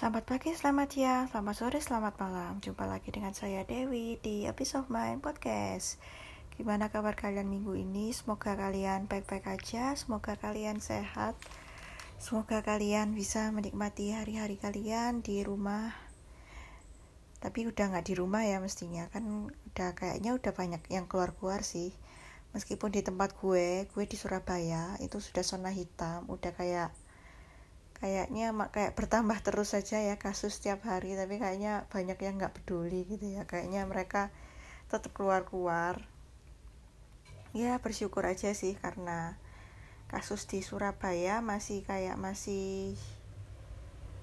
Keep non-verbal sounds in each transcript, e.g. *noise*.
Selamat pagi, selamat siang, selamat sore, selamat malam. Jumpa lagi dengan saya Dewi di episode Mind Podcast. Gimana kabar kalian minggu ini? Semoga kalian baik-baik aja, semoga kalian sehat. Semoga kalian bisa menikmati hari-hari kalian di rumah. Tapi udah nggak di rumah ya mestinya kan udah kayaknya udah banyak yang keluar-keluar sih. Meskipun di tempat gue, gue di Surabaya itu sudah zona hitam, udah kayak kayaknya kayak bertambah terus saja ya kasus setiap hari tapi kayaknya banyak yang nggak peduli gitu ya. Kayaknya mereka tetap keluar-keluar. Ya bersyukur aja sih karena kasus di Surabaya masih kayak masih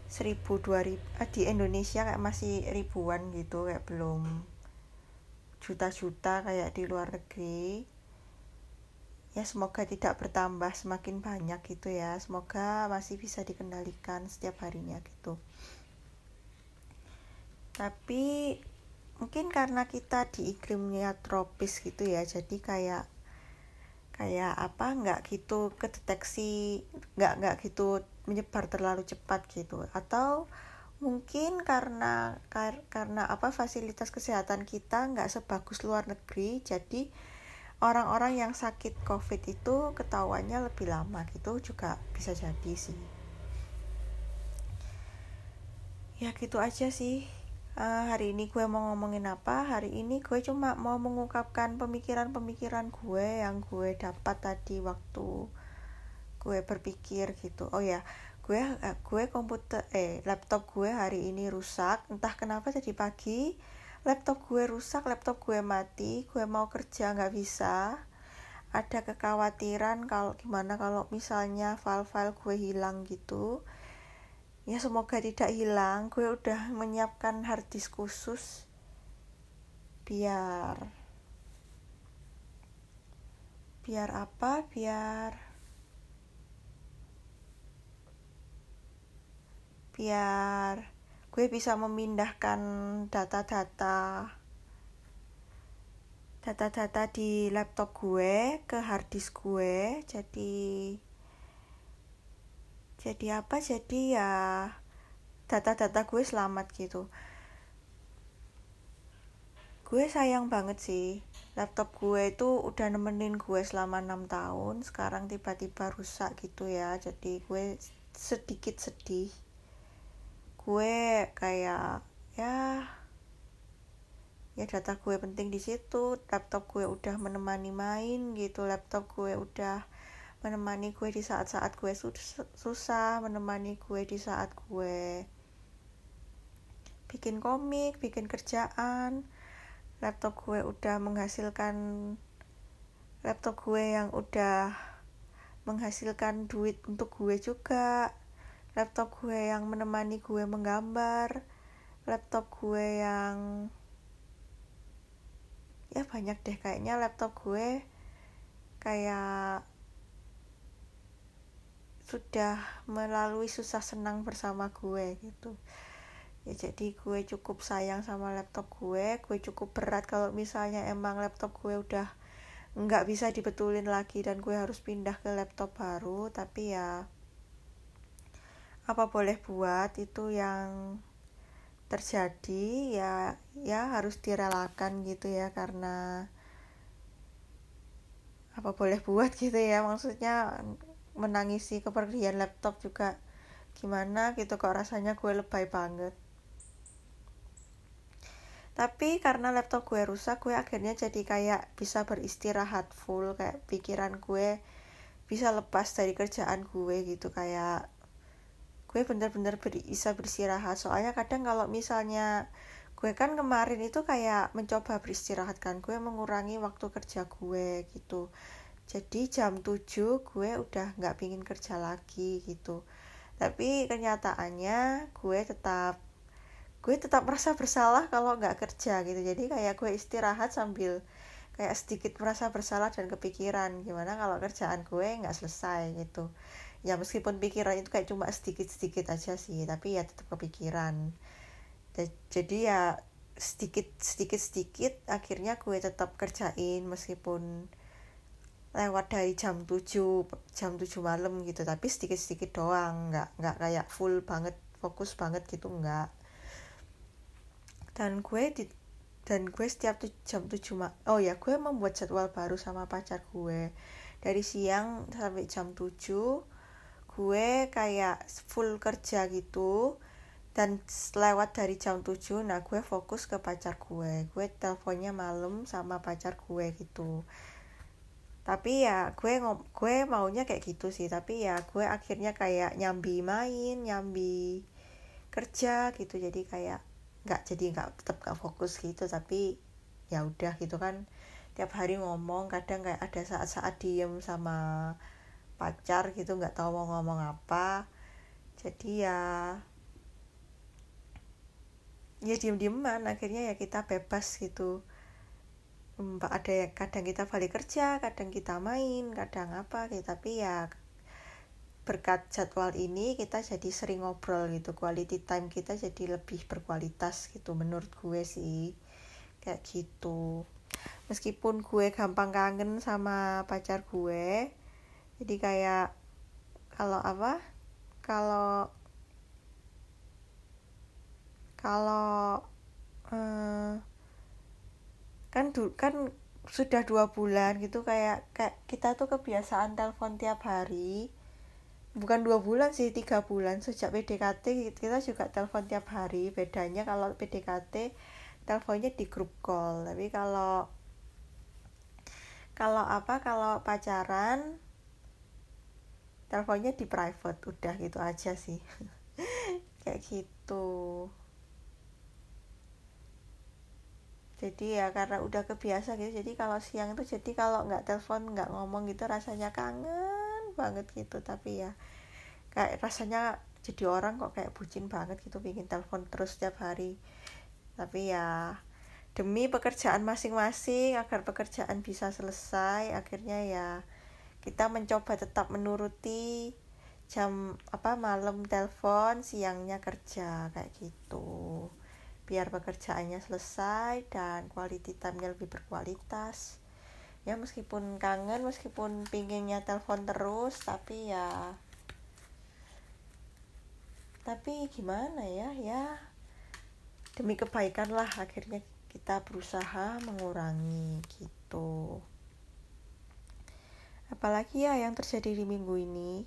seribu dua ribu eh, di Indonesia kayak masih ribuan gitu kayak belum juta-juta kayak di luar negeri ya semoga tidak bertambah semakin banyak gitu ya. Semoga masih bisa dikendalikan setiap harinya gitu. Tapi mungkin karena kita di iklimnya tropis gitu ya jadi kayak kayak apa nggak gitu kedeteksi nggak nggak gitu menyebar terlalu cepat gitu. Atau mungkin karena kar, karena apa fasilitas kesehatan kita nggak sebagus luar negeri jadi orang-orang yang sakit covid itu ketahuannya lebih lama gitu juga bisa jadi sih. Ya gitu aja sih. Uh, hari ini gue mau ngomongin apa? Hari ini gue cuma mau mengungkapkan pemikiran-pemikiran gue yang gue dapat tadi waktu gue berpikir gitu. Oh ya gue uh, gue komputer eh laptop gue hari ini rusak. Entah kenapa jadi pagi laptop gue rusak laptop gue mati gue mau kerja nggak bisa. Ada kekhawatiran kalau gimana kalau misalnya file-file gue hilang gitu. Ya semoga tidak hilang. Gue udah menyiapkan hard disk khusus biar biar apa? Biar biar gue bisa memindahkan data-data data-data di laptop gue ke hard disk gue. Jadi jadi apa? Jadi ya data-data gue selamat gitu. Gue sayang banget sih laptop gue itu udah nemenin gue selama 6 tahun sekarang tiba-tiba rusak gitu ya. Jadi gue sedikit sedih gue kayak ya ya data gue penting di situ laptop gue udah menemani main gitu laptop gue udah menemani gue di saat-saat gue susah menemani gue di saat gue bikin komik bikin kerjaan laptop gue udah menghasilkan laptop gue yang udah menghasilkan duit untuk gue juga laptop gue yang menemani gue menggambar laptop gue yang ya banyak deh kayaknya laptop gue kayak sudah melalui susah senang bersama gue gitu. Ya jadi gue cukup sayang sama laptop gue gue cukup berat kalau misalnya emang laptop gue udah nggak bisa dibetulin lagi dan gue harus pindah ke laptop baru tapi ya apa boleh buat itu yang terjadi ya ya harus direlakan gitu ya karena apa boleh buat *laughs* gitu ya. Maksudnya menangisi kepergian laptop juga gimana gitu kok rasanya gue lebay banget. Tapi karena laptop gue rusak gue akhirnya jadi kayak bisa beristirahat full kayak pikiran gue bisa lepas dari kerjaan gue gitu kayak gue bener-bener bisa beristirahat. Soalnya kadang kalau misalnya gue kan kemarin itu kayak mencoba beristirahat kan gue mengurangi waktu kerja gue gitu. Jadi jam 7 gue udah nggak pingin kerja lagi gitu. Tapi kenyataannya gue tetap gue tetap merasa bersalah kalau nggak kerja gitu. Jadi kayak gue istirahat sambil kayak sedikit merasa bersalah dan kepikiran gimana kalau kerjaan gue nggak selesai gitu ya meskipun pikiran itu kayak cuma sedikit-sedikit aja sih tapi ya tetap kepikiran. Jadi ya sedikit sedikit sedikit akhirnya gue tetap kerjain meskipun lewat dari jam 7 jam 7 malam gitu tapi sedikit sedikit doang nggak nggak kayak full banget fokus banget gitu enggak dan gue di dan gue setiap tuh, jam 7 mak oh ya gue membuat jadwal baru sama pacar gue. Dari siang sampai jam 7 gue kayak full kerja gitu dan lewat dari jam 7 nah gue fokus ke pacar gue. Gue teleponnya malam sama pacar gue gitu. Tapi ya gue gue maunya kayak gitu sih tapi ya gue akhirnya kayak nyambi main nyambi kerja gitu. Jadi kayak nggak jadi nggak tetap nggak fokus gitu. Tapi ya udah gitu kan tiap hari ngomong kadang kayak ada saat-saat diem sama pacar gitu nggak tahu mau ngomong apa. Jadi ya ya diem-dieman akhirnya ya kita bebas gitu. Ada yang kadang kita balik kerja kadang kita main kadang apa gitu. Tapi ya berkat jadwal ini kita jadi sering ngobrol gitu. Quality time kita jadi lebih berkualitas gitu menurut gue sih. Kayak gitu. Meskipun gue gampang kangen sama pacar gue jadi kayak kalau apa? Kalau kalau eh, kan kan sudah dua bulan gitu kayak kayak kita tuh kebiasaan telepon tiap hari. Bukan dua bulan sih tiga bulan sejak PDKT kita juga telepon tiap hari. Bedanya kalau PDKT teleponnya di grup call. Tapi kalau kalau apa? Kalau pacaran teleponnya di private udah gitu aja sih. *laughs* Kayak gitu. Jadi ya karena udah kebiasa gitu jadi kalau siang itu jadi kalau nggak telepon nggak ngomong gitu rasanya kangen banget gitu. Tapi ya kayak rasanya jadi orang kok kayak bucin banget gitu bikin telepon terus setiap hari. Tapi ya demi pekerjaan masing-masing agar pekerjaan bisa selesai akhirnya ya kita mencoba tetap menuruti jam apa malam telepon siangnya kerja kayak gitu. Biar pekerjaannya selesai dan quality time-nya lebih berkualitas. Ya meskipun kangen meskipun pinginnya telepon terus tapi ya tapi gimana ya ya demi kebaikan lah akhirnya kita berusaha mengurangi gitu apalagi ya yang terjadi di minggu ini.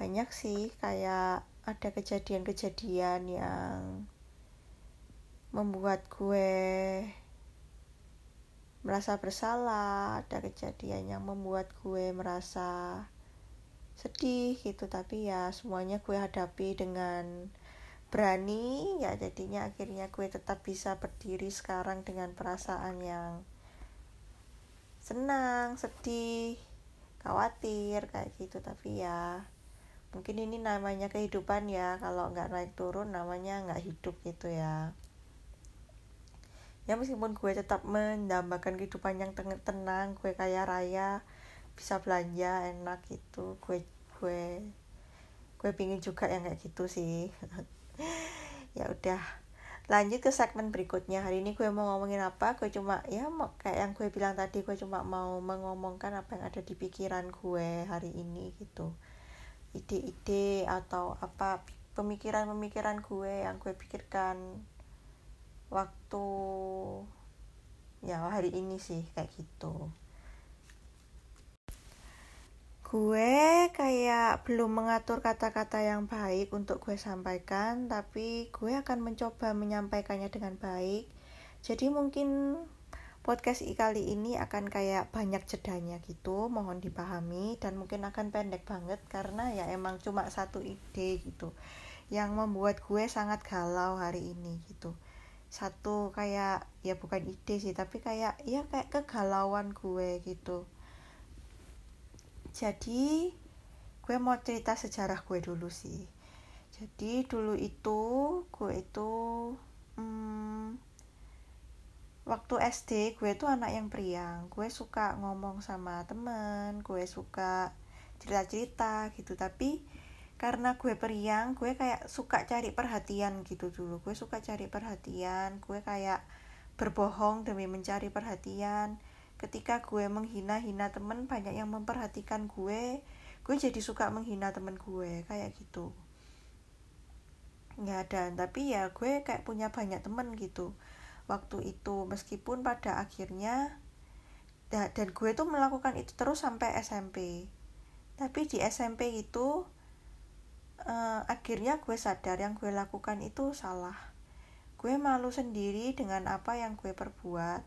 Banyak sih kayak ada kejadian-kejadian yang membuat gue merasa bersalah ada kejadian yang membuat gue merasa sedih gitu. Tapi ya semuanya gue hadapi dengan berani. Ya jadinya akhirnya gue tetap bisa berdiri sekarang dengan perasaan yang senang sedih khawatir kayak gitu. Tapi ya mungkin ini namanya kehidupan ya. Kalau nggak naik turun namanya nggak hidup gitu ya. Ya meskipun gue tetap mendambakan kehidupan yang tenang gue kaya raya bisa belanja enak gitu gue gue gue pingin juga yang kayak gitu sih. *laughs* Ya udah lanjut ke segmen berikutnya. Hari ini gue mau ngomongin apa? Gue cuma ya kayak yang gue bilang tadi gue cuma mau mengomongkan apa yang ada di pikiran gue hari ini gitu. Ide-ide atau apa pemikiran-pemikiran gue yang gue pikirkan waktu ya hari ini sih kayak gitu gue kayak belum mengatur kata-kata yang baik untuk gue sampaikan tapi gue akan mencoba menyampaikannya dengan baik. Jadi mungkin podcast kali ini akan kayak banyak jedanya gitu mohon dipahami dan mungkin akan pendek banget karena ya emang cuma satu ide gitu yang membuat gue sangat galau hari ini gitu. Satu kayak ya bukan ide sih tapi kayak ya kayak kegalauan gue gitu jadi gue mau cerita sejarah gue dulu sih. Jadi dulu itu gue itu hmm, waktu SD gue tuh anak yang periang. Gue suka ngomong sama temen gue suka cerita-cerita gitu. Tapi karena gue periang gue kayak suka cari perhatian gitu dulu. Gue suka cari perhatian gue kayak berbohong demi mencari perhatian ketika gue menghina-hina temen banyak yang memperhatikan gue gue jadi suka menghina temen gue kayak gitu. Nggak ada tapi ya gue kayak punya banyak temen gitu waktu itu. Meskipun pada akhirnya dan gue tuh melakukan itu terus sampai SMP tapi di SMP itu uh, akhirnya gue sadar yang gue lakukan itu salah. Gue malu sendiri dengan apa yang gue perbuat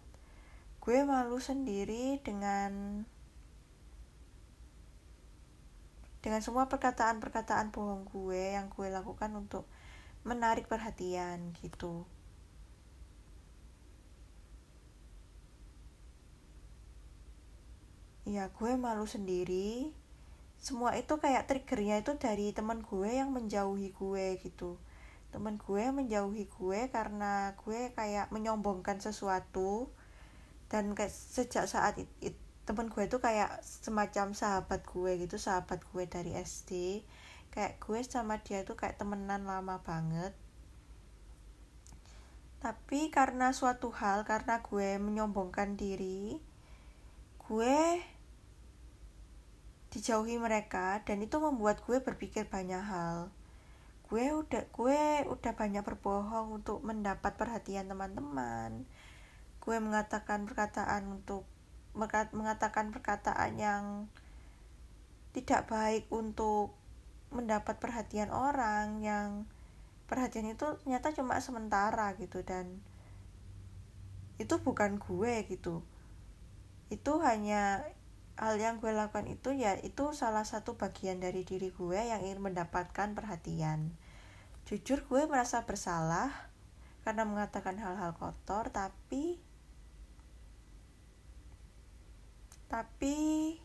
gue malu sendiri dengan dengan semua perkataan-perkataan bohong gue yang gue lakukan untuk menarik perhatian gitu. Ya gue malu sendiri. Semua itu kayak triggernya itu dari teman gue yang menjauhi gue gitu. Teman gue menjauhi gue karena gue kayak menyombongkan sesuatu dan kayak sejak saat itu it, teman gue itu kayak semacam sahabat gue gitu sahabat gue dari SD kayak gue sama dia tuh kayak temenan lama banget. Tapi karena suatu hal karena gue menyombongkan diri gue dijauhi mereka dan itu membuat gue berpikir banyak hal. Gue udah gue udah banyak berbohong untuk mendapat perhatian teman-teman gue mengatakan perkataan untuk mengatakan perkataan yang tidak baik untuk mendapat perhatian orang yang perhatian itu ternyata cuma sementara gitu dan itu bukan gue gitu. Itu hanya hal yang gue lakukan itu ya itu salah satu bagian dari diri gue yang ingin mendapatkan perhatian. Jujur gue merasa bersalah karena mengatakan hal-hal kotor tapi tapi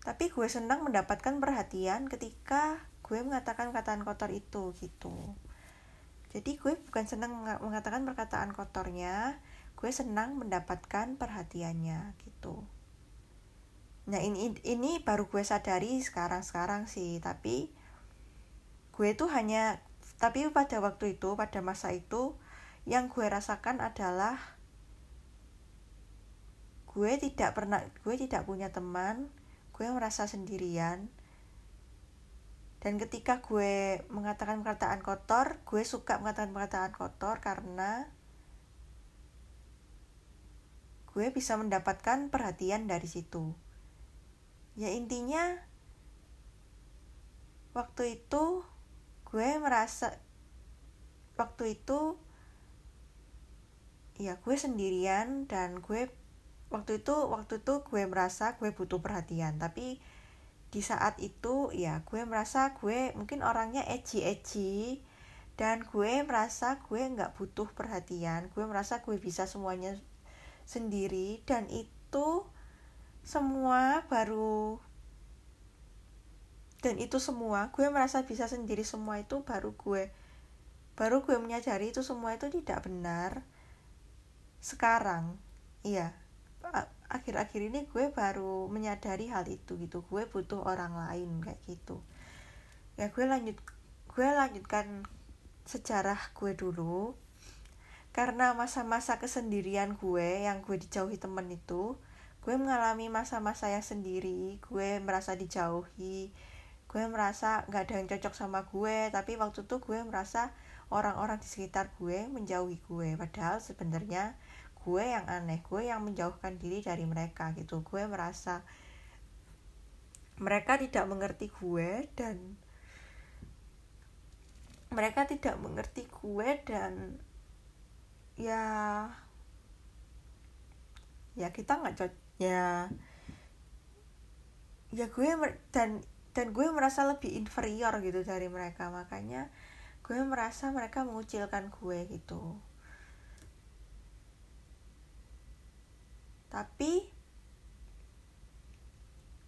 tapi gue senang mendapatkan perhatian ketika gue mengatakan perkataan kotor itu gitu. Jadi gue bukan senang mengatakan perkataan kotornya gue senang mendapatkan perhatiannya gitu. Nah ini ini baru gue sadari sekarang sekarang sih tapi gue tuh hanya tapi pada waktu itu pada masa itu yang gue rasakan adalah gue tidak pernah gue tidak punya teman gue merasa sendirian. Dan ketika gue mengatakan perkataan kotor gue suka mengatakan perkataan kotor karena gue bisa mendapatkan perhatian dari situ. Ya intinya waktu itu gue merasa waktu itu ya gue sendirian dan gue waktu itu waktu itu gue merasa gue butuh perhatian. Tapi di saat itu ya gue merasa gue mungkin orangnya edgy edgy dan gue merasa gue nggak butuh perhatian. Gue merasa gue bisa semuanya sendiri. Dan itu semua baru dan itu semua gue merasa bisa sendiri. Semua itu baru gue baru gue menyadari itu semua itu tidak benar sekarang. Iya akhir-akhir ini gue baru menyadari hal itu gitu? Gue butuh orang lain kayak gitu. Ya gue lanjut gue lanjutkan sejarah gue dulu. Karena masa-masa kesendirian gue yang gue dijauhi temen itu gue mengalami masa-masa yang sendiri. Gue merasa dijauhi gue merasa nggak ada yang cocok sama gue. Tapi waktu itu gue merasa orang-orang di sekitar gue menjauhi gue. Padahal sebenarnya gue yang aneh gue yang menjauhkan diri dari mereka gitu. Gue merasa mereka tidak mengerti gue dan mereka tidak mengerti gue dan ya ya kita nggak cocok ya ya gue dan dan gue merasa lebih inferior gitu dari mereka. Makanya gue merasa mereka mengucilkan gue gitu tapi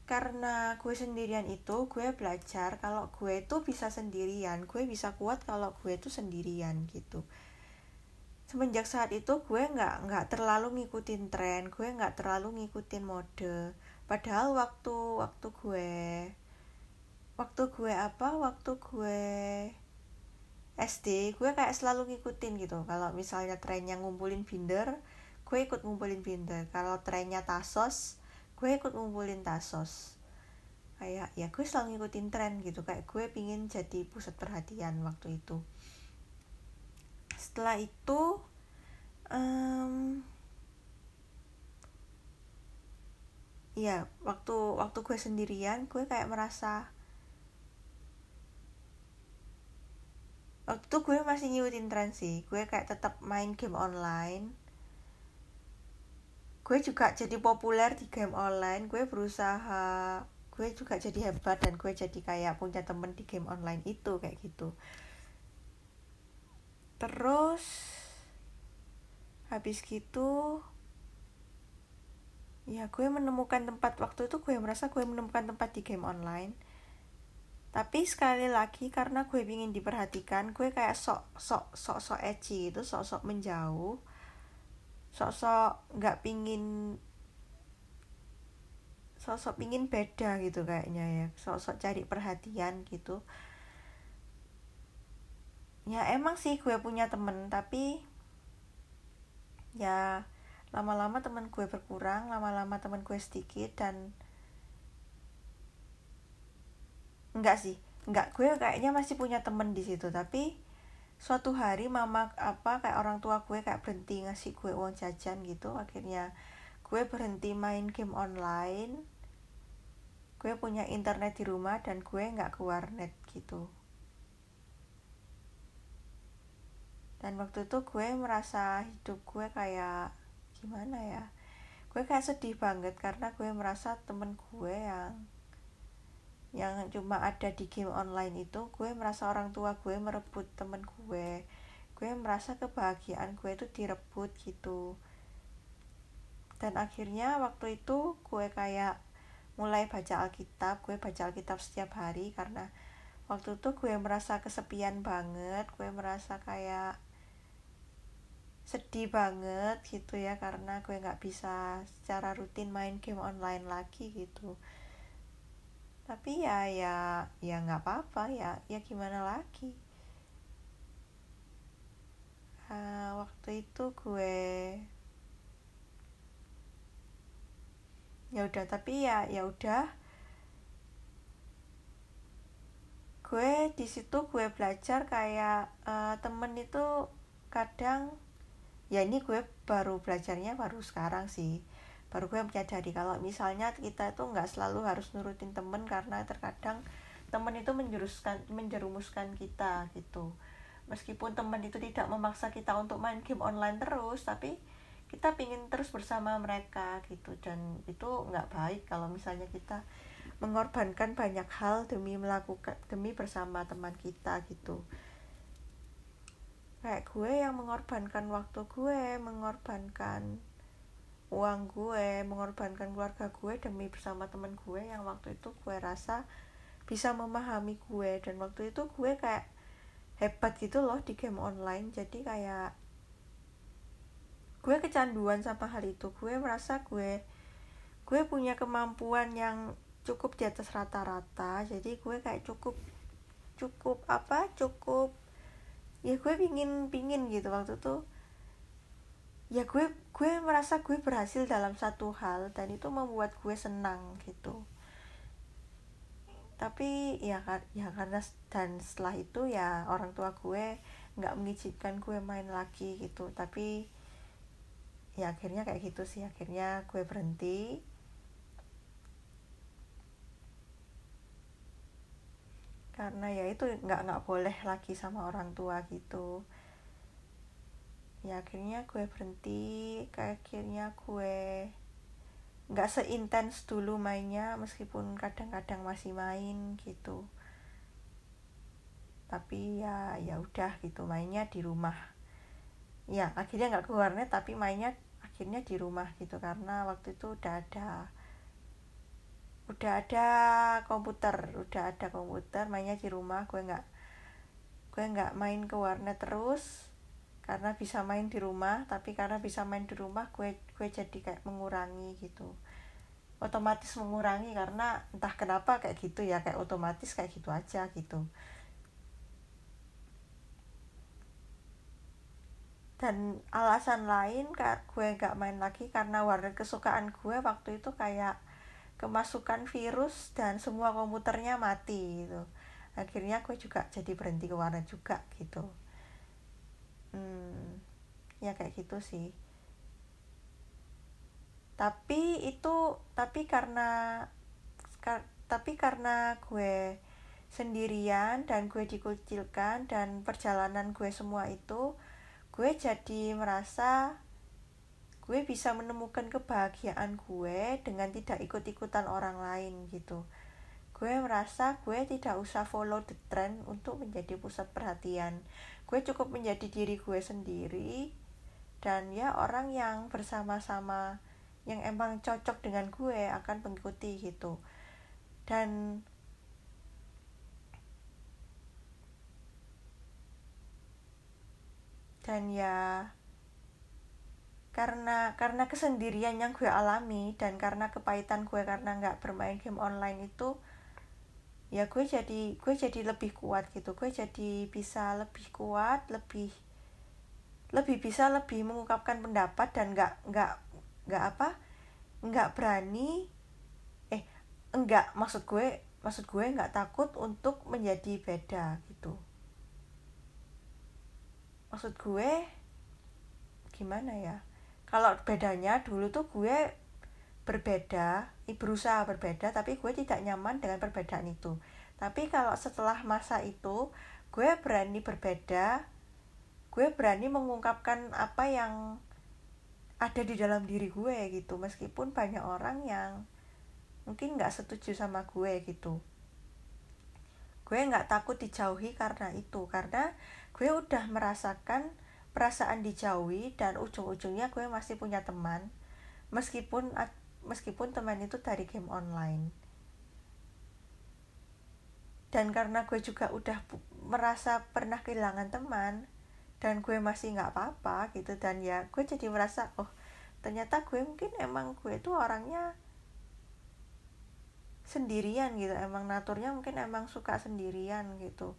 karena gue sendirian itu gue belajar kalau gue itu bisa sendirian gue bisa kuat kalau gue itu sendirian gitu. Semenjak saat itu gue nggak nggak terlalu ngikutin tren gue nggak terlalu ngikutin mode. Padahal waktu waktu gue waktu gue apa waktu gue SD gue kayak selalu ngikutin gitu. Kalau misalnya trennya ngumpulin binder gue ikut ngumpulin binder. Kalau trennya tasos gue ikut ngumpulin tasos. Kayak ya gue selalu ngikutin tren gitu. Kayak gue pingin jadi pusat perhatian waktu itu. Setelah itu um, ya waktu waktu gue sendirian gue kayak merasa waktu itu gue masih ngikutin tren sih. Gue kayak tetap main game online gue juga jadi populer di game online gue berusaha gue juga jadi hebat dan gue jadi kayak punya temen di game online itu kayak gitu. Terus habis gitu ya gue menemukan tempat waktu itu gue merasa gue menemukan tempat di game online. Tapi sekali lagi karena gue ingin diperhatikan gue kayak sok sok sok sok itu sok sok menjauh sok sok nggak pingin sosok pingin beda gitu kayaknya ya. Sosok cari perhatian gitu. Ya emang sih gue punya temen tapi ya lama-lama temen gue berkurang lama-lama temen gue sedikit dan enggak sih enggak gue kayaknya masih punya temen di situ tapi suatu hari mama apa kayak orang tua gue kayak berhenti ngasih gue uang jajan gitu. Akhirnya gue berhenti main game online. Gue punya internet di rumah dan gue nggak ke warnet gitu. Dan waktu itu gue merasa hidup gue kayak gimana ya? Gue kayak sedih banget karena gue merasa temen gue yang yang cuma ada di game online itu gue merasa orang tua gue merebut temen gue. Gue merasa kebahagiaan gue itu direbut gitu. Dan akhirnya waktu itu gue kayak mulai baca Alkitab gue baca Alkitab setiap hari karena waktu itu gue merasa kesepian banget gue merasa kayak sedih banget gitu ya karena gue nggak bisa secara rutin main game online lagi gitu tapi ya ya ya nggak apa-apa ya. Ya gimana lagi? Uh, waktu itu gue ya udah tapi ya ya udah. Gue di situ gue belajar kayak uh, temen itu kadang ya ini gue baru belajarnya baru sekarang sih baru gue menyadari kalau misalnya kita itu nggak selalu harus nurutin temen karena terkadang temen itu menjuruskan menjerumuskan kita gitu. Meskipun temen itu tidak memaksa kita untuk main game online terus tapi kita pingin terus bersama mereka gitu. Dan itu nggak baik kalau misalnya kita mengorbankan banyak hal demi melakukan demi bersama teman kita gitu. Kayak gue yang mengorbankan waktu gue mengorbankan uang gue mengorbankan keluarga gue demi bersama teman gue yang waktu itu gue rasa bisa memahami gue. Dan waktu itu gue kayak hebat gitu loh di game online. Jadi kayak gue kecanduan sama hal itu. Gue merasa gue gue punya kemampuan yang cukup di atas rata-rata. Jadi gue kayak cukup cukup apa cukup ya gue pingin pingin gitu. Waktu itu ya gue gue merasa gue berhasil dalam satu hal dan itu membuat gue senang gitu. Tapi ya ya karena dan setelah itu ya orang tua gue nggak mengizinkan gue main lagi gitu. Tapi ya akhirnya kayak gitu sih. Akhirnya gue berhenti. Karena ya itu nggak nggak boleh lagi sama orang tua gitu ya akhirnya gue berhenti. Kayak akhirnya gue nggak seintens dulu mainnya meskipun kadang-kadang masih main gitu. Tapi ya ya udah gitu mainnya di rumah. Ya akhirnya nggak ke warnet tapi mainnya akhirnya di rumah gitu karena waktu itu udah ada udah ada komputer udah ada komputer mainnya di rumah. Gue nggak gue nggak main ke warnet terus karena bisa main di rumah tapi karena bisa main di rumah gue gue jadi kayak mengurangi gitu. Otomatis mengurangi karena entah kenapa kayak gitu ya kayak otomatis kayak gitu aja gitu. Dan alasan lain kak gue gak main lagi karena warnet kesukaan gue waktu itu kayak kemasukan virus dan semua komputernya mati gitu. Akhirnya gue juga jadi berhenti ke warnet juga gitu hmm, ya kayak gitu sih. Tapi itu tapi karena kar, tapi karena gue sendirian dan gue dikucilkan dan perjalanan gue semua itu gue jadi merasa gue bisa menemukan kebahagiaan gue dengan tidak ikut-ikutan orang lain gitu. Gue merasa gue tidak usah follow the trend untuk menjadi pusat perhatian gue cukup menjadi diri gue sendiri dan ya orang yang bersama-sama yang emang cocok dengan gue akan mengikuti gitu. Dan dan ya karena karena kesendirian yang gue alami dan karena kepahitan gue karena nggak bermain game online itu ya gue jadi gue jadi lebih kuat gitu. Gue jadi bisa lebih kuat lebih lebih bisa lebih mengungkapkan pendapat dan nggak nggak nggak apa nggak berani eh enggak maksud gue maksud gue nggak takut untuk menjadi beda gitu. Maksud gue gimana ya? Kalau bedanya dulu tuh gue berbeda berusaha berbeda tapi gue tidak nyaman dengan perbedaan itu. Tapi kalau setelah masa itu gue berani berbeda gue berani mengungkapkan apa yang ada di dalam diri gue gitu. Meskipun banyak orang yang mungkin nggak setuju sama gue gitu. Gue nggak takut dijauhi karena itu karena gue udah merasakan perasaan dijauhi dan ujung-ujungnya gue masih punya teman. Meskipun meskipun teman itu dari game online. Dan karena gue juga udah merasa pernah kehilangan teman dan gue masih nggak apa-apa gitu dan ya gue jadi merasa oh ternyata gue mungkin emang gue itu orangnya sendirian gitu emang naturnya mungkin emang suka sendirian gitu.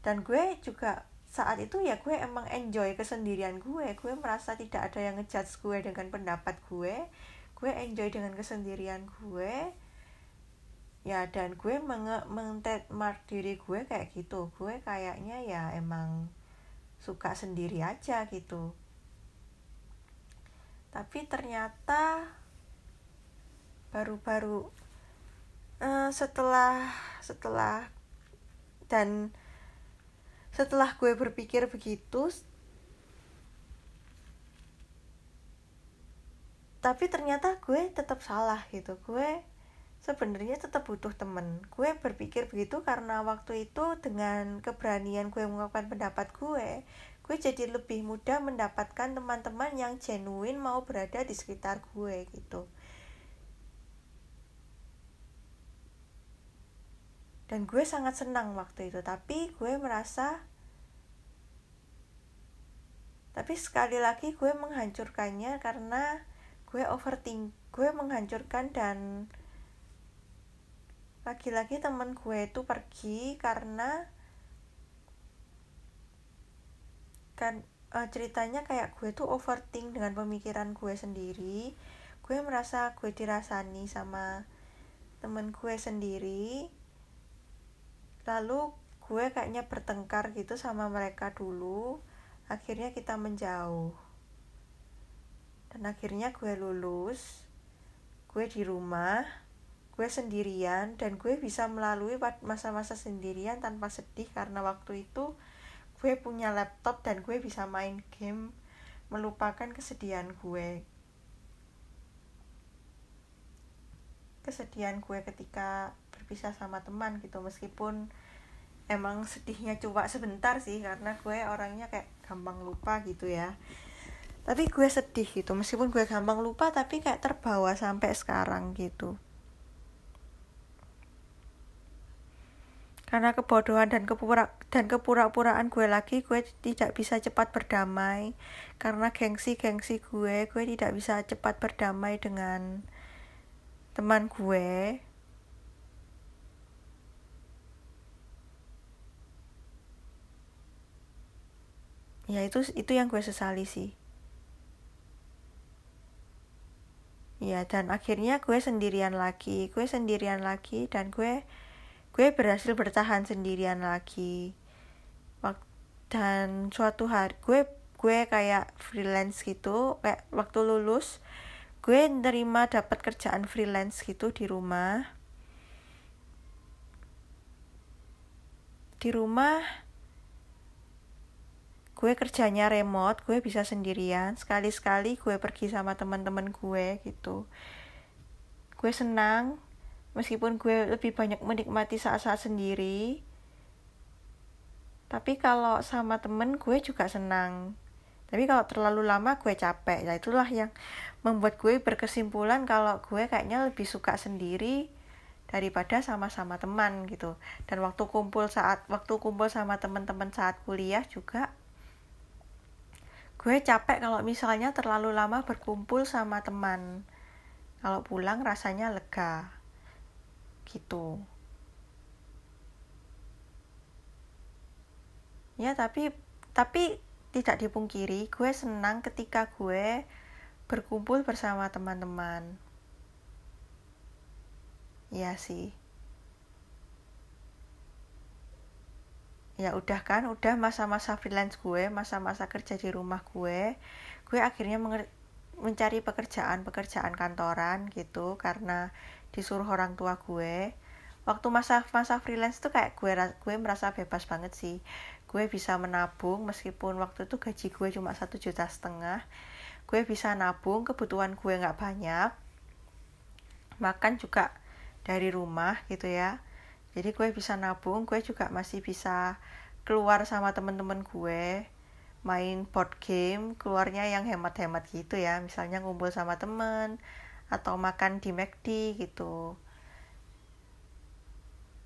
Dan gue juga saat itu ya gue emang enjoy kesendirian gue. Gue merasa tidak ada yang ngejudge gue dengan pendapat gue. Gue enjoy dengan kesendirian gue. Ya dan gue menge mark diri gue kayak gitu. Gue kayaknya ya emang suka sendiri aja gitu. Tapi ternyata baru-baru uh, setelah setelah dan setelah gue berpikir begitu tapi ternyata gue tetap salah gitu. Gue sebenarnya tetap butuh temen. Gue berpikir begitu karena waktu itu dengan keberanian gue mengungkapkan pendapat gue gue jadi lebih mudah mendapatkan teman-teman yang genuine mau berada di sekitar gue gitu dan gue sangat senang waktu itu tapi gue merasa tapi sekali lagi gue menghancurkannya karena gue overthink gue menghancurkan dan lagi-lagi temen gue itu pergi karena kan uh, ceritanya kayak gue tuh overthink dengan pemikiran gue sendiri. Gue merasa gue dirasani sama temen gue sendiri lalu gue kayaknya bertengkar gitu sama mereka dulu. Akhirnya kita menjauh. Dan akhirnya gue lulus. Gue di rumah. Gue sendirian. Dan gue bisa melalui masa-masa sendirian tanpa sedih. Karena waktu itu gue punya laptop dan gue bisa main game. Melupakan kesedihan gue kesedihan gue ketika berpisah sama teman gitu. Meskipun emang sedihnya coba sebentar sih karena gue orangnya kayak gampang lupa gitu ya. Tapi gue sedih gitu. Meskipun gue gampang lupa tapi kayak terbawa sampai sekarang gitu. Karena kebodohan dan kepura dan kepura-puraan gue lagi gue tidak bisa cepat berdamai. Karena gengsi-gengsi gue gue tidak bisa cepat berdamai dengan teman gue. Ya itu itu yang gue sesali sih. Ya dan akhirnya gue sendirian lagi gue sendirian lagi dan gue gue berhasil bertahan sendirian lagi. Dan suatu hari gue gue kayak freelance gitu kayak waktu lulus gue nerima dapat kerjaan freelance gitu di rumah. Di rumah gue kerjanya remote gue bisa sendirian. Sekali-sekali gue pergi sama teman-teman gue gitu. Gue senang meskipun gue lebih banyak menikmati saat-saat sendiri. Tapi kalau sama temen gue juga senang tapi kalau terlalu lama gue capek. Nah itulah yang membuat gue berkesimpulan kalau gue kayaknya lebih suka sendiri daripada sama-sama teman gitu. Dan waktu kumpul saat waktu kumpul sama teman-teman saat kuliah juga gue capek kalau misalnya terlalu lama berkumpul sama teman. Kalau pulang rasanya lega gitu. Ya tapi tapi tidak dipungkiri gue senang ketika gue berkumpul bersama teman-teman. Ya sih. Ya udah kan udah masa-masa freelance gue masa-masa kerja di rumah gue gue akhirnya mencari pekerjaan pekerjaan kantoran gitu karena disuruh orang tua gue. Waktu masa masa freelance tuh kayak gue gue merasa bebas banget sih gue bisa menabung meskipun waktu itu gaji gue cuma satu juta setengah. Gue bisa nabung kebutuhan gue nggak banyak. Makan juga dari rumah gitu ya. Jadi gue bisa nabung gue juga masih bisa keluar sama temen-temen gue main board game keluarnya yang hemat-hemat gitu ya. Misalnya ngumpul sama temen atau makan di McD gitu.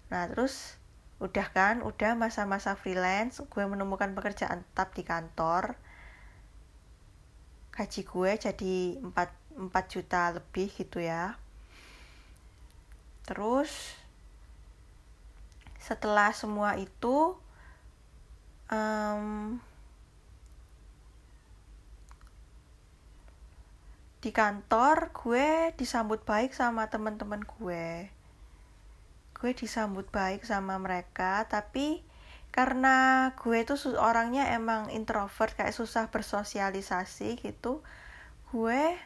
Nah terus udah kan? Udah masa-masa freelance gue menemukan pekerjaan tetap di kantor. Gaji gue jadi 4, 4 juta lebih gitu ya. Terus setelah semua itu um, di kantor gue disambut baik sama teman-teman gue gue disambut baik sama mereka tapi karena gue itu orangnya emang introvert kayak susah bersosialisasi gitu gue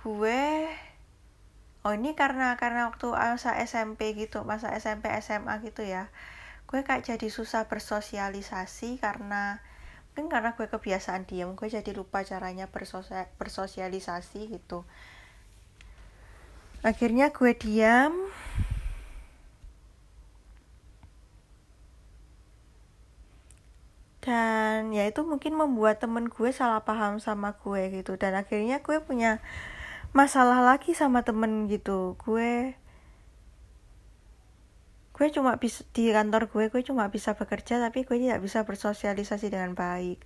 gue oh ini karena karena waktu masa SMP gitu masa SMP SMA gitu ya gue kayak jadi susah bersosialisasi karena mungkin karena gue kebiasaan diam gue jadi lupa caranya bersosia bersosialisasi gitu. Akhirnya gue diam dan ya itu mungkin membuat temen gue salah paham sama gue gitu. Dan akhirnya gue punya masalah lagi sama temen gitu. Gue gue cuma bisa di kantor gue gue cuma bisa bekerja tapi gue tidak bisa bersosialisasi dengan baik.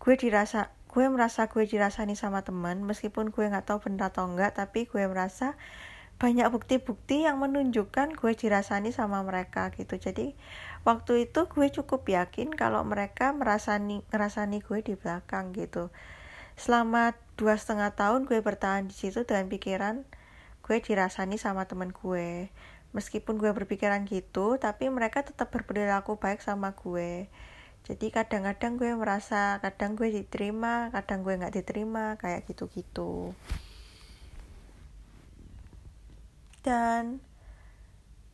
Gue dirasa gue merasa gue dirasani sama temen meskipun gue nggak tahu benar atau enggak tapi gue merasa banyak bukti-bukti yang menunjukkan gue dirasani sama mereka gitu. Jadi waktu itu gue cukup yakin kalau mereka merasani ngerasani gue di belakang gitu. Selama dua setengah tahun gue bertahan di situ dengan pikiran gue dirasani sama temen gue meskipun gue berpikiran gitu tapi mereka tetap berperilaku baik sama gue. Jadi kadang-kadang gue merasa kadang gue diterima kadang gue nggak diterima kayak gitu-gitu. Dan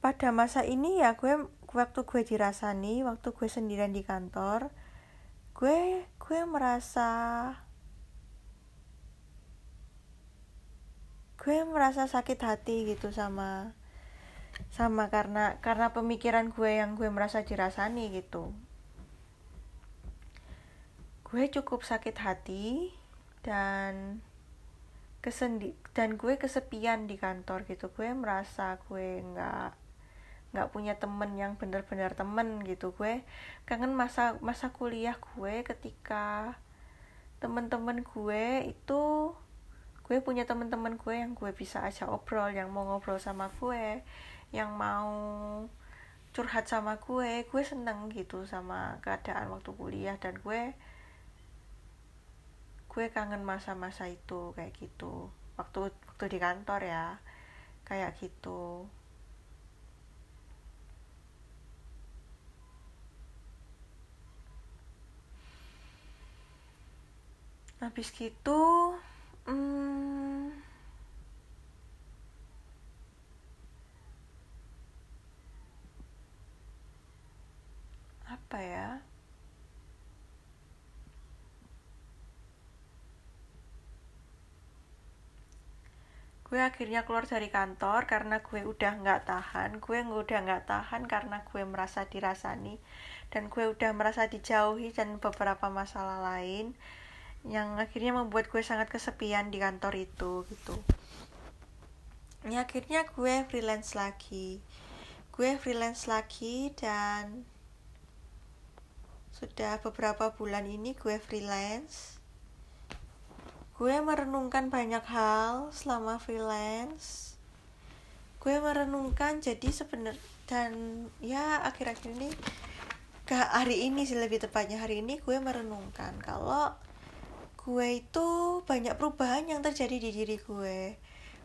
pada masa ini ya gue waktu gue dirasani waktu gue sendirian di kantor gue gue merasa gue merasa sakit hati gitu sama sama karena karena pemikiran gue yang gue merasa dirasani gitu. Gue cukup sakit hati dan kesendi dan gue kesepian di kantor gitu. Gue merasa gue nggak nggak punya temen yang bener-bener temen gitu. Gue kangen masa masa kuliah gue ketika temen-temen gue itu gue punya temen-temen gue yang gue bisa ajak obrol yang mau ngobrol sama gue yang mau curhat sama gue gue seneng gitu sama keadaan waktu kuliah. Dan gue gue kangen masa-masa itu kayak gitu. Waktu waktu di kantor ya kayak gitu. Habis gitu hmm, apa ya gue akhirnya keluar dari kantor karena gue udah nggak tahan gue udah nggak tahan karena gue merasa dirasani dan gue udah merasa dijauhi dan beberapa masalah lain yang akhirnya membuat gue sangat kesepian di kantor itu gitu. Ya akhirnya gue freelance lagi. Gue freelance lagi dan sudah beberapa bulan ini gue freelance gue merenungkan banyak hal selama freelance. Gue merenungkan jadi sebenarnya dan ya akhir-akhir ini ke hari ini sih lebih tepatnya hari ini gue merenungkan kalau gue itu banyak perubahan yang terjadi di diri gue.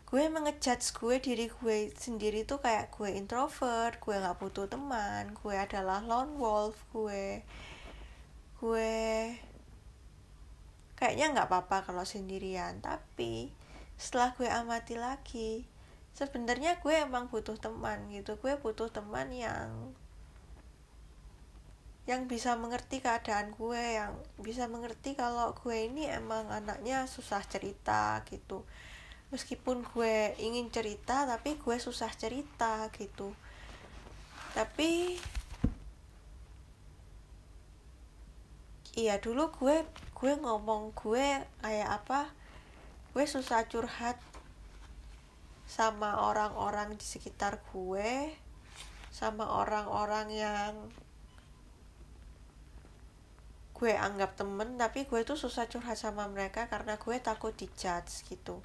Gue mengejudge gue diri gue sendiri tuh kayak gue introvert gue nggak butuh teman gue adalah lone wolf gue. Gue kayaknya nggak apa-apa kalau sendirian. Tapi setelah gue amati lagi sebenarnya gue emang butuh teman gitu. Gue butuh teman yang yang bisa mengerti keadaan gue yang bisa mengerti kalau gue ini emang anaknya susah cerita gitu. Meskipun gue ingin cerita tapi gue susah cerita gitu. Tapi iya dulu gue gue ngomong gue kayak apa? Gue susah curhat sama orang-orang di sekitar gue sama orang-orang yang gue anggap temen tapi gue tuh susah curhat sama mereka karena gue takut dijudge gitu.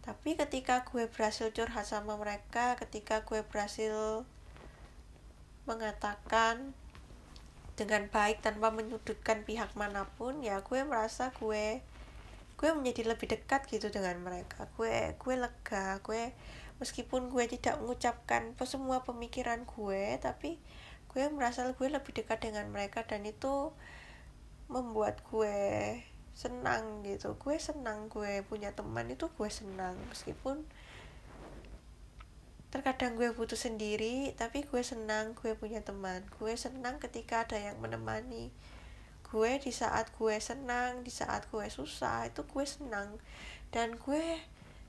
Tapi ketika gue berhasil curhat sama mereka ketika gue berhasil mengatakan dengan baik tanpa menyudutkan pihak mana pun ya gue merasa gue gue menjadi lebih dekat gitu dengan mereka. Gue gue lega gue meskipun gue tidak mengucapkan semua pemikiran gue tapi gue merasa gue lebih dekat dengan mereka dan itu membuat gue senang gitu. Gue senang gue punya teman itu gue senang. Meskipun terkadang gue butuh sendiri tapi gue senang gue punya teman. Gue senang ketika ada yang menemani. Gue di saat gue senang di saat gue susah itu gue senang. Dan gue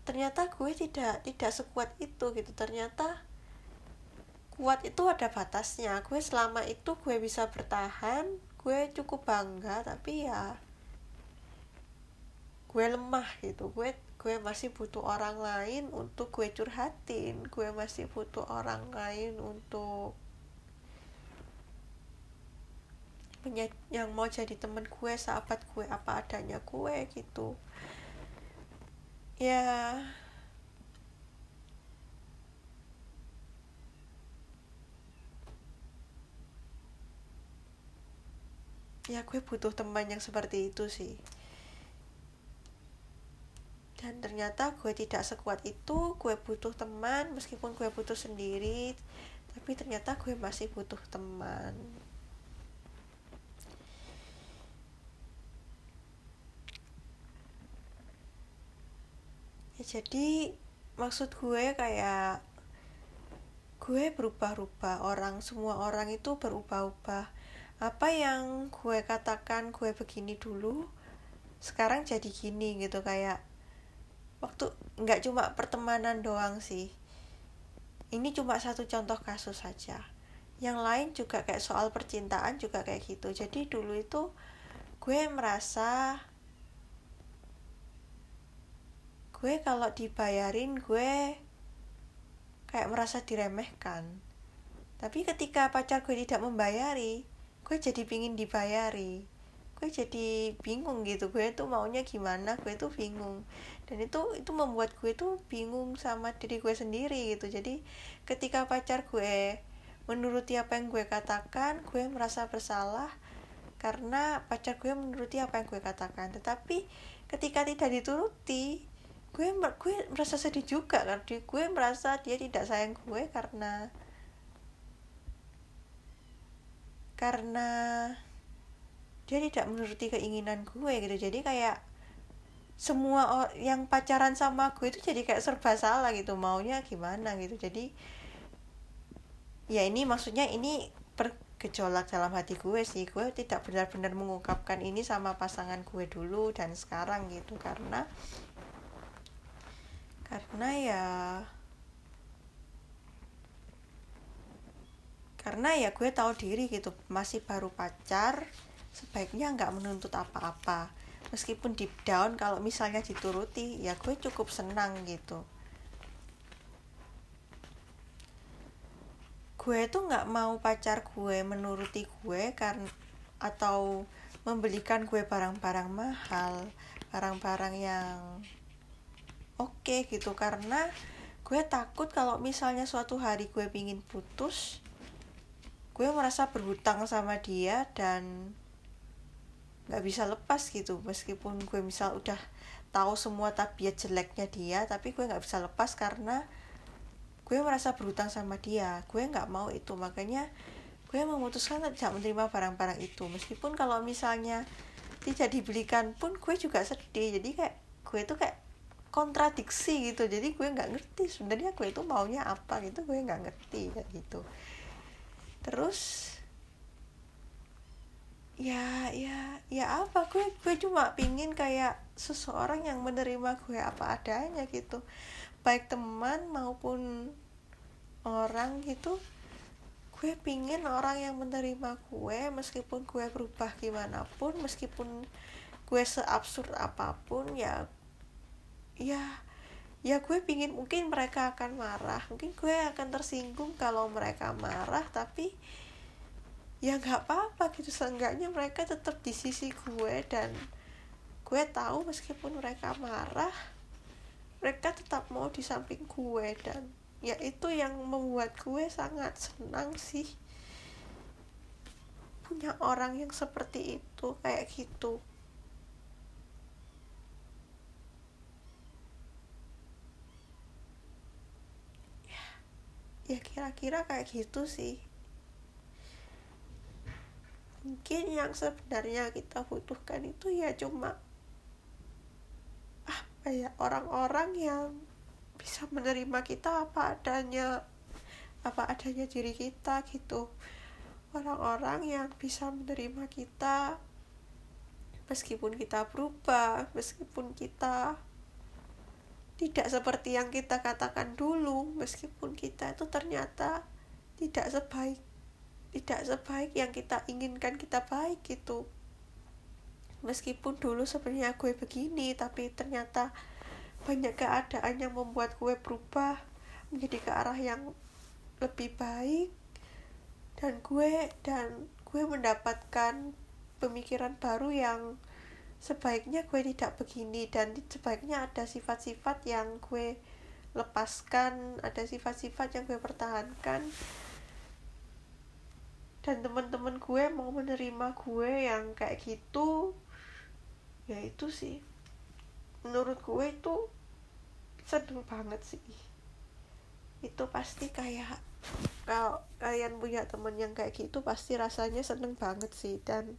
ternyata gue tidak tidak sekuat itu gitu. Ternyata kuat itu ada batasnya. Gue selama itu gue bisa bertahan gue cukup bangga tapi ya gue lemah gitu. Gue gue masih butuh orang lain untuk gue curhatin. Gue masih butuh orang lain untuk yang mau jadi temen gue sahabat gue apa adanya gue gitu. Ya. Ya gue butuh teman yang seperti itu sih dan ternyata gue tidak sekuat itu gue butuh teman meskipun gue butuh sendiri tapi ternyata gue masih butuh teman. Ya jadi maksud gue kayak gue berubah-ubah orang semua orang itu berubah-ubah. Apa yang gue katakan gue begini dulu sekarang jadi gini gitu kayak waktu nggak cuma pertemanan doang sih. Ini cuma satu contoh kasus saja. Yang lain juga kayak soal percintaan juga kayak gitu. Jadi dulu itu gue merasa gue kalau dibayarin gue kayak merasa diremehkan. Tapi ketika pacar gue tidak membayari gue jadi pingin dibayari gue jadi bingung gitu. Gue tuh maunya gimana gue tuh bingung. Dan itu itu membuat gue tuh bingung sama diri gue sendiri gitu. Jadi ketika pacar gue menuruti apa yang gue katakan gue merasa bersalah karena pacar gue menuruti apa yang gue katakan. Tetapi ketika tidak dituruti gue gue merasa sedih juga karena gue merasa dia tidak sayang gue karena karena dia tidak menuruti keinginan gue gitu. Jadi kayak semua yang pacaran sama gue itu jadi kayak serba salah gitu. Maunya gimana gitu. Jadi ya ini maksudnya ini bergejolak dalam hati gue sih. Gue tidak benar-benar mengungkapkan ini sama pasangan gue dulu dan sekarang gitu. Karena karena ya karena ya gue tahu diri gitu. Masih baru pacar sebaiknya nggak menuntut apa-apa. Meskipun deep down kalau misalnya dituruti ya gue cukup senang gitu. Gue tuh nggak mau pacar gue menuruti gue karena atau membelikan gue barang-barang mahal barang-barang yang oke okay gitu. Karena gue takut kalau misalnya suatu hari gue pingin putus gue merasa berhutang sama dia dan nggak bisa lepas gitu. Meskipun gue misal udah tahu semua tabiat jeleknya dia tapi gue nggak bisa lepas karena gue merasa berhutang sama dia. Gue nggak mau itu. Makanya gue memutuskan tidak menerima barang-barang itu. Meskipun kalau misalnya tidak dibelikan pun gue juga sedih. Jadi kayak gue itu kayak kontradiksi gitu. Jadi gue nggak ngerti sebenarnya gue itu maunya apa gitu. Gue nggak ngerti kayak gitu. Terus ya ya ya apa? Gue gue cuma pingin kayak seseorang yang menerima gue apa adanya gitu. Baik teman maupun orang gitu gue pingin orang yang menerima gue meskipun gue berubah gimana pun meskipun gue seabsurd apa pun ya ya ya gue pingin mungkin mereka akan marah. Mungkin gue akan tersinggung kalau mereka marah tapi ya nggak apa-apa gitu. Seenggaknya mereka tetap di sisi gue dan gue tahu meskipun mereka marah mereka tetap mau di samping gue dan ya itu yang membuat gue sangat senang sih punya orang yang seperti itu kayak gitu. Ya ya kira-kira kayak gitu sih mungkin yang sebenarnya kita butuhkan itu ya cuma kayak orang-orang yang bisa menerima kita apa adanya apa adanya diri kita gitu. Orang-orang yang bisa menerima kita meskipun kita berubah meskipun kita tidak seperti yang kita katakan dulu meskipun kita itu ternyata tidak sebaik tidak sebaik yang kita inginkan kita baik gitu. Meskipun dulu sebenarnya gue begini tapi ternyata banyak keadaan yang membuat gue berubah menjadi ke arah yang lebih baik. Dan gue dan gue mendapatkan pemikiran baru yang sebaiknya gue tidak begini. Dan sebaiknya ada sifat-sifat yang gue lepaskan ada sifat-sifat yang gue pertahankan dan teman-teman gue mau menerima gue yang kayak gitu ya itu sih. Menurut gue itu sedih banget sih. Itu pasti kayak kalau kalian punya temen yang kayak gitu pasti rasanya seneng banget sih dan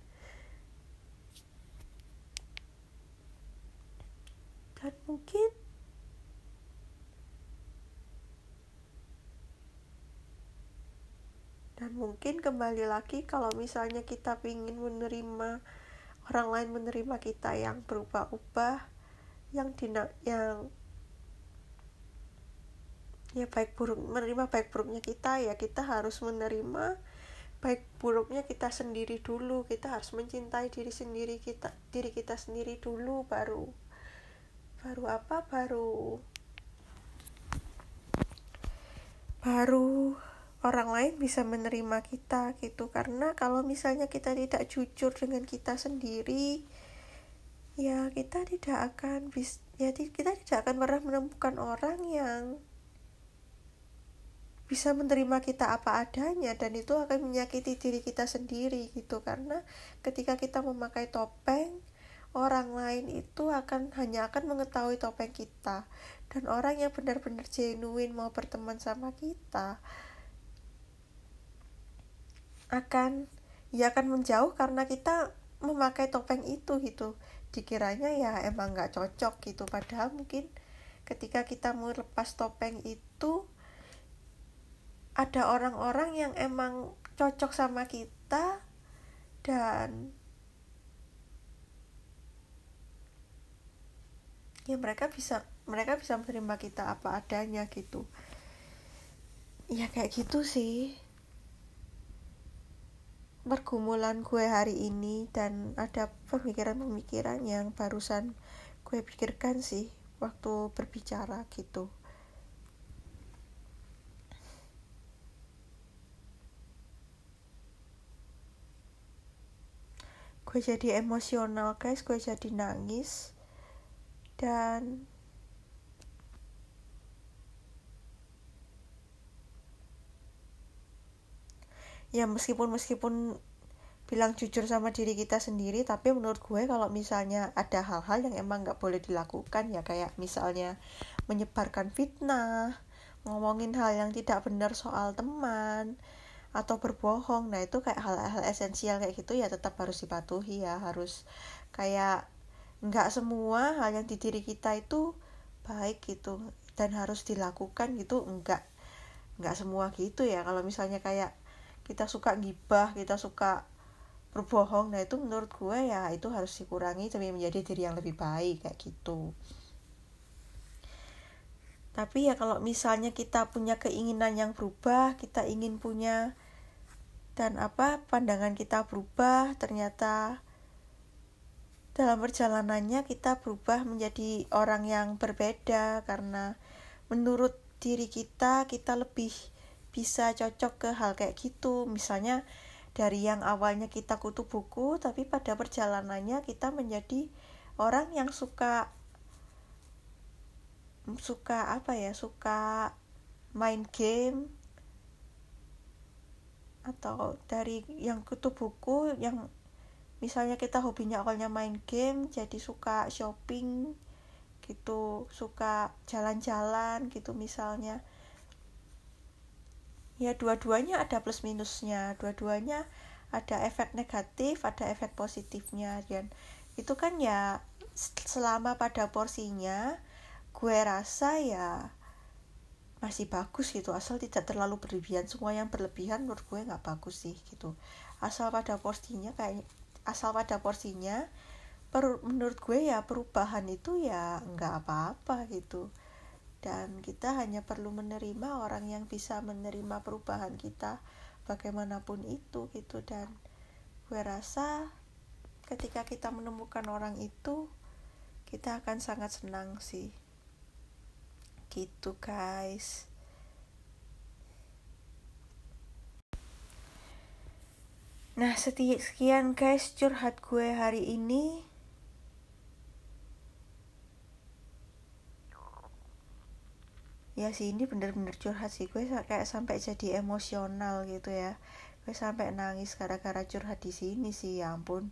dan mungkin dan mungkin kembali lagi kalau misalnya kita ingin menerima orang lain menerima kita yang berubah-ubah yang dina yang ya baik buruk menerima baik buruknya kita ya kita harus menerima baik buruknya kita sendiri dulu. Kita harus mencintai diri sendiri kita diri kita sendiri dulu baru baru apa? Baru baru orang lain bisa menerima kita gitu. Karena kalau misalnya kita tidak jujur dengan kita sendiri ya kita tidak akan bis ya kita tidak akan pernah menemukan orang yang bisa menerima kita apa adanya dan itu akan menyakiti diri kita sendiri gitu. Karena ketika kita memakai topeng orang lain itu akan hanya akan mengetahui topeng kita. Dan orang yang benar-benar genuine mau berteman sama kita akan ya akan menjauh karena kita memakai topeng itu gitu. Dikiranya ya emang nggak cocok gitu. Padahal mungkin ketika kita mau lepas topeng itu ada orang-orang yang emang cocok sama kita dan ya mereka bisa mereka bisa menerima kita apa adanya gitu. Ya kayak gitu sih pergumulan gue hari ini dan ada pemikiran-pemikiran yang barusan gue pikirkan sih waktu berbicara gitu. Gue jadi emosional guys. Gue jadi nangis. Dan ya meskipun meskipun bilang jujur sama diri kita sendiri tapi menurut gue kalau misalnya ada hal-hal yang emang nggak boleh dilakukan ya kayak misalnya menyebarkan fitnah ngomongin hal yang tidak benar soal teman atau berbohong nah itu kayak hal-hal esensial kayak gitu ya tetap harus dipatuhi ya harus kayak nggak semua hal yang di diri kita itu baik gitu dan harus dilakukan gitu enggak nggak semua gitu ya. Kalau misalnya kayak kita suka gibah kita suka berbohong. Nah itu menurut gue ya itu harus dikurangi demi menjadi diri yang lebih baik kayak gitu. Tapi ya kalau misalnya kita punya keinginan yang berubah kita ingin punya dan apa pandangan kita berubah ternyata dalam perjalanannya kita berubah menjadi orang yang berbeda. Karena menurut diri kita kita lebih bisa cocok ke hal kayak gitu. Misalnya dari yang awalnya kita kutu buku tapi pada perjalanannya kita menjadi orang yang suka suka apa ya suka main game atau dari yang kutu buku yang misalnya kita hobinya awalnya main game jadi suka shopping gitu suka jalan-jalan gitu misalnya ya dua-duanya ada plus minusnya dua-duanya ada efek negatif ada efek positifnya dan itu kan ya selama pada porsinya gue rasa ya masih bagus gitu. Asal tidak terlalu berlebihan. Semua yang berlebihan menurut gue nggak bagus sih gitu. Asal pada porsinya kayak asal pada porsinya per, menurut gue ya perubahan itu ya nggak apa-apa gitu dan kita hanya perlu menerima orang yang bisa menerima perubahan kita bagaimanapun itu gitu. Dan gue rasa ketika kita menemukan orang itu kita akan sangat senang sih. Gitu guys. Nah sekian guys curhat gue hari ini ya sih ini bener-bener curhat sih. Gue kayak sampai jadi emosional gitu ya. Gue sampai nangis gara-gara curhat di sini sih ya ampun.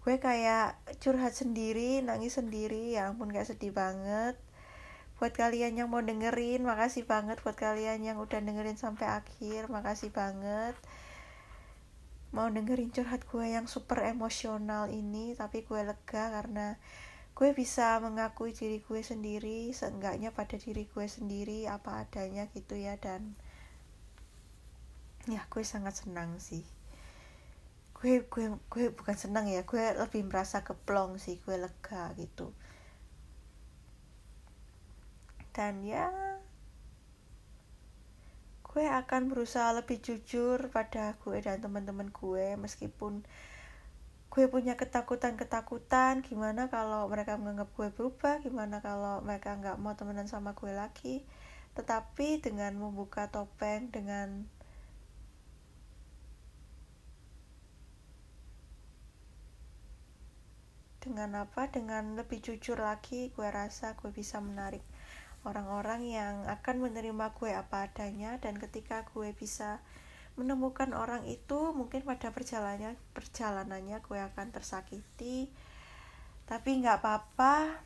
Gue kayak curhat sendiri nangis sendiri ya ampun kayak sedih banget. Buat kalian yang mau dengerin makasih banget. Buat kalian yang udah dengerin sampai akhir makasih banget. Mau dengerin curhat gue yang super emosional ini tapi gue lega karena gue bisa mengakui diri gue sendiri seenggaknya pada diri gue sendiri apa adanya gitu ya dan ya gue sangat senang sih. Gue gue gue bukan senang ya gue lebih merasa keplong sih gue lega gitu. Dan ya gue akan berusaha lebih jujur pada gue dan teman-teman gue meskipun gue punya ketakutan-ketakutan gimana kalau mereka menganggap gue berubah gimana kalau mereka nggak mau temenan sama gue lagi. Tetapi dengan membuka topeng dengan dengan apa dengan lebih jujur lagi gue rasa gue bisa menarik orang-orang yang akan menerima gue apa adanya. Dan ketika gue bisa menemukan orang itu mungkin pada perjalanannya perjalanannya gue akan tersakiti. Tapi nggak apa-apa.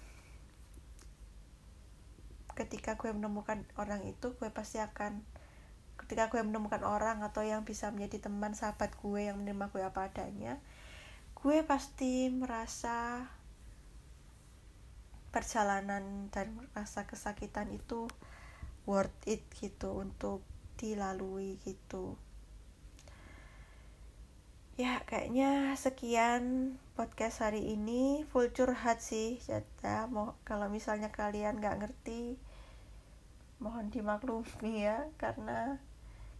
Ketika gue menemukan orang itu gue pasti akan ketika gue menemukan orang atau yang bisa menjadi teman sahabat gue yang menerima gue apa adanya gue pasti merasa perjalanan dan rasa kesakitan itu worth it gitu untuk dilalui gitu ya kayaknya sekian podcast hari ini. Full curhat sih ya mau kalau misalnya kalian nggak ngerti mohon dimaklumi ya karena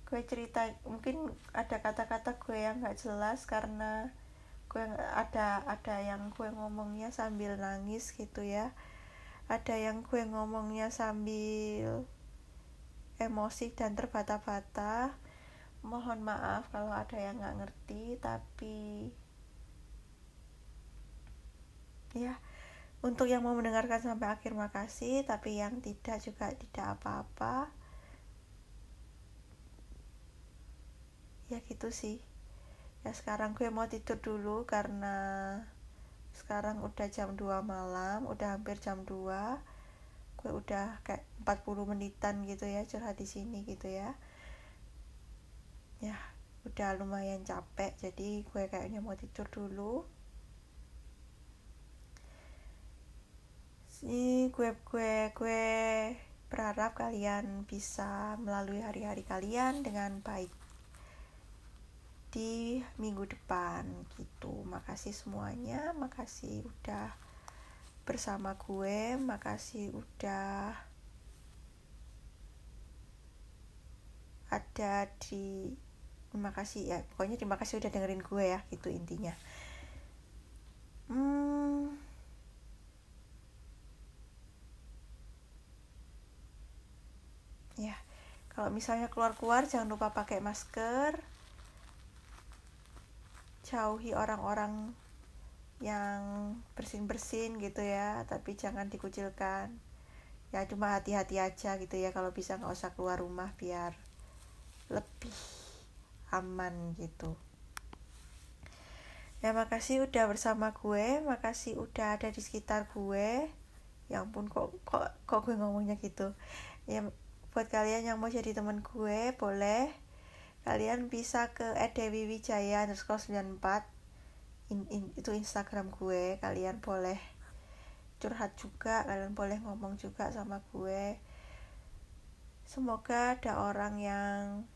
gue cerita mungkin ada kata-kata gue yang nggak jelas karena gue ada ada yang gue ngomongnya sambil nangis gitu ya. Ada yang gue ngomongnya sambil emosi dan terbata-bata mohon maaf kalau ada yang nggak ngerti tapi ya untuk yang mau mendengarkan sampai akhir makasih. Tapi yang tidak juga tidak apa-apa. Ya gitu sih. Ya sekarang gue mau tidur dulu karena sekarang udah jam 2 malam udah hampir jam 2 gue udah kayak 40 menitan gitu ya curhat di sini gitu ya ya udah lumayan capek jadi gue kayaknya mau tidur dulu. Ini gue gue gue berharap kalian bisa melalui hari-hari kalian dengan baik di minggu depan gitu. Makasih semuanya makasih udah bersama gue makasih udah ada di terima kasih. Ya pokoknya terima kasih udah dengerin gue ya gitu intinya. Hmm. Ya kalau misalnya keluar-keluar jangan lupa pakai masker. Jauhi orang-orang yang bersin-bersin gitu ya tapi jangan dikucilkan. Ya cuma hati-hati aja gitu ya kalau bisa nggak usah keluar rumah biar lebih aman gitu. Ya makasih udah bersama gue makasih udah ada di sekitar gue. Ya ampun kok kok kok gue ngomongnya gitu? Ya buat kalian yang mau jadi teman gue boleh. Kalian bisa ke @dewiwijaya underscore 94 in, in, itu instagram gue kalian boleh curhat juga kalian boleh ngomong juga sama gue. Semoga ada orang yang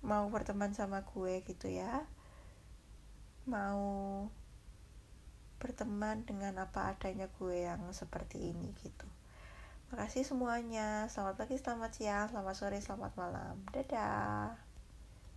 mau berteman sama gue gitu ya mau berteman dengan apa adanya gue yang seperti ini gitu Makasih semuanya. Selamat pagi, selamat siang, selamat sore, selamat malam. Dadah.